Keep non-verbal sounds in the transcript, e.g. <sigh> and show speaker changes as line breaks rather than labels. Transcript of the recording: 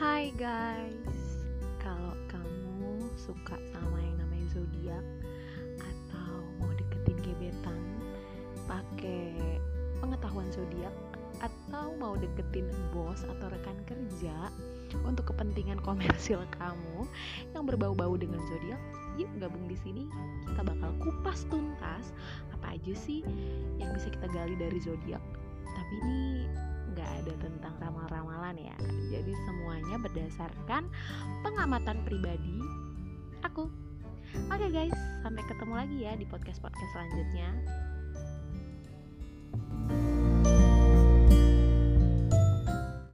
Hai guys, kalau kamu suka sama yang namanya zodiak atau mau deketin gebetan pakai pengetahuan zodiak atau mau deketin bos atau rekan kerja untuk kepentingan <laughs> komersil kamu yang berbau-bau dengan zodiak, yuk gabung di sini. Kita bakal kupas tuntas apa aja sih yang bisa kita gali dari zodiak. Tapi ini nggak ada tentang ramal-ramalan ya. Jadi semuanya berdasarkan pengamatan pribadi aku. Oke guys, sampai ketemu lagi ya di podcast-podcast selanjutnya.